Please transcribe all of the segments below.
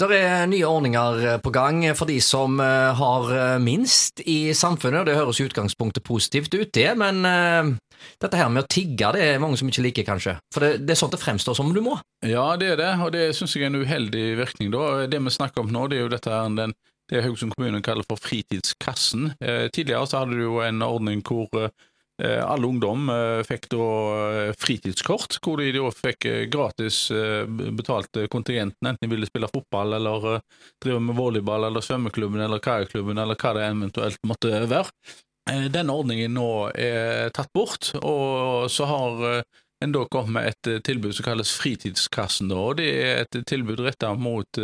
Det er nye ordninger på gang for de som eh, har eh, minst i samfunnet. Det høres i utgangspunktet positivt ut, det, men eh, dette her med å tigge det er mange som ikke liker, kanskje. For det, det er sånn det fremstår som du må. Ja, det er det, og det syns jeg er en uheldig virkning. da. Det vi snakker om nå, det er jo dette her, den, det Haugesund kommune kaller for Fritidskassen. Eh, tidligere så hadde du jo en ordning hvor eh, alle ungdom eh, fikk da eh, fritidskort, hvor de da fikk gratis betalt kontingent, enten de ville spille fotball eller drive med volleyball eller svømmeklubben eller kajakklubben eller hva det eventuelt måtte være. Denne ordningen nå er tatt bort, og så har en da kommet med et tilbud som kalles Fritidskassen. Og Det er et tilbud rettet mot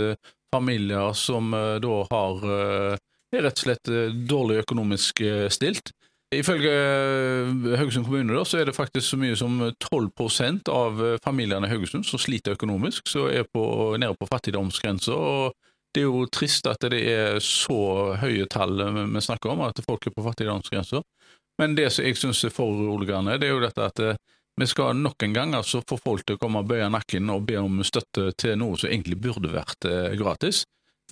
familier som da har er rett og slett dårlig økonomisk stilt. Ifølge eh, Haugesund kommune da, så er det faktisk så mye som 12% av eh, familiene i Haugesund som sliter økonomisk, som er på, nede på fattigdomsgrensa. det er jo trist at det er så høye tall vi snakker om, at folk er på fattigdomsgrensa. Men det som jeg syns er foruroligende, det er jo dette at eh, vi skal nok en gang altså få folk til å komme og bøye nakken og be om støtte til noe som egentlig burde vært gratis.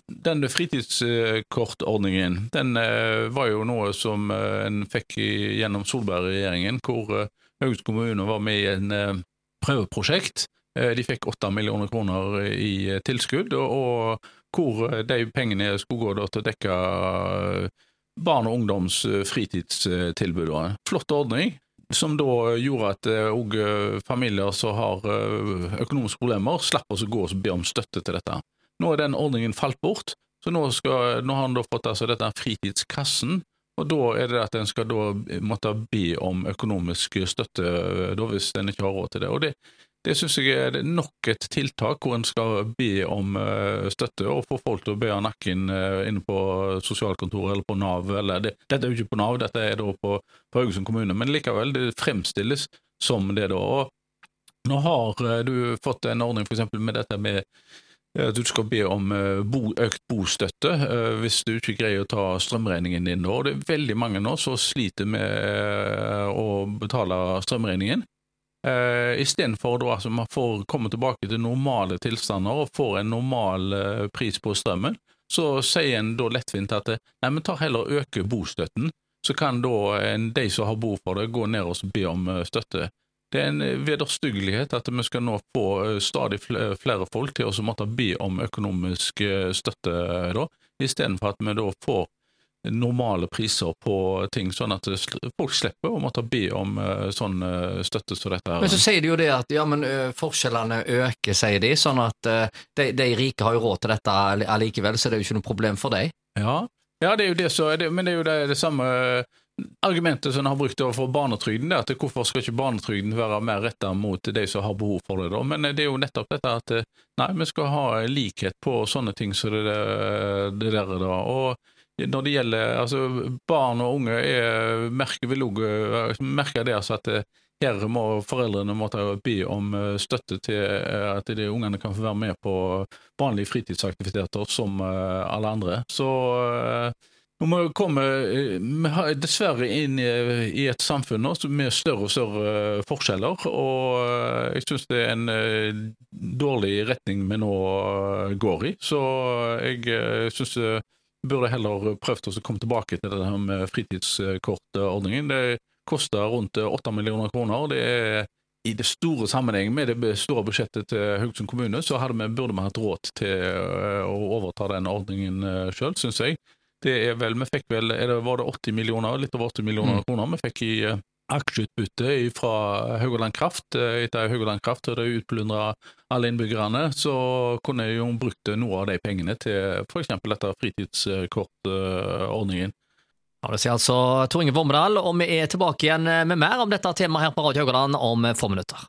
Denne fritidskortordningen den eh, var jo noe som eh, en fikk gjennom Solberg-regjeringen, hvor eh, Haugesund kommune var med i en prøveprosjekt. De fikk åtte millioner kroner i tilskudd, og, hvor de pengene skulle gå til å dekke barn og ungdoms fritidstilbud. Flott ordning, som da gjorde at òg familier som har økonomiske problemer, slapp å gå og be om støtte til dette. Nå er den ordningen falt bort, så nå, skal, nå har han da fått altså dette fritidskassen, og da er det at en skal da måtte be om økonomisk støtte da, hvis en ikke har råd til det. Og det, det syns jeg er nok et tiltak hvor en skal be om eh, støtte og få folk til å be av nakken eh, inne på sosialkontoret eller på Nav. Eller det, dette er jo ikke på Nav, dette er da på, på Haugesund kommune, men likevel, det fremstilles som det da. Og nå har eh, du fått en ordning eksempel med dette med eh, at du skal be om eh, bo, økt bostøtte eh, hvis du ikke greier å ta strømregningen din. nå. det er veldig mange nå som sliter med eh, å betale strømregningen. Istedenfor at altså, man får komme tilbake til normale tilstander og får en normal pris på strømmen, så sier en da lettvint at nei, men tar heller øke bostøtten, så kan da en, de som har behov for det, gå ned og be om støtte. Det er en eh, vederstyggelighet at vi skal nå få eh, stadig flere folk til å måtte be om økonomisk eh, støtte, eh, da, istedenfor at vi da får normale priser på ting, sånn at folk slipper å måtte be om eh, sånn eh, støtte som dette. Men så sier de jo det at ja, men forskjellene øker, sier de, sånn at de, de rike har jo råd til dette allikevel, så det er jo ikke noe problem for dem. Ja, ja det er jo det så, det, men det er jo det, det samme argumentet som en har brukt overfor barnetrygden, er at hvorfor skal ikke barnetrygden være mer retta mot de som har behov for det, da? Men det er jo nettopp dette at nei, vi skal ha likhet på sånne ting som det, det der, da. Og når det gjelder altså, barn og unge, er, merker vi også, merker det altså at her må foreldrene måtte be om eh, støtte til eh, at de ungene kan få være med på vanlige fritidsaktiviteter som eh, alle andre. Så nå må komme eh, dessverre inn i, et samfunn nå med større og større forskjeller, og eh, jeg syns det er en eh, dårlig retning vi nå eh, går i. Så jeg syns vi burde heller prøvd å komme tilbake til det her med fritidskortordningen. Det koster rundt åtte millioner kroner. Det er i det store sammenheng med det store budsjettet til Haugesund kommune, så vi, burde vi hatt råd til eh, å overta den ordningen sjøl, syns jeg. Det er vel, vi fikk vel, det, var det 80 millioner, litt over 80 millioner Mm. kroner vi fikk i eh, aksjeutbytte fra Haugaland Kraft. Eh, Etter Haugaland Kraft hadde utplundra alle innbyggerne, så kunne jeg jo brukt noe av de pengene til f.eks. dette fritidskortordningen. Ja, det sier altså Tor Inge Vormedal, og vi er tilbake igjen med mer om dette temaet her på Radio Haugaland om få minutter.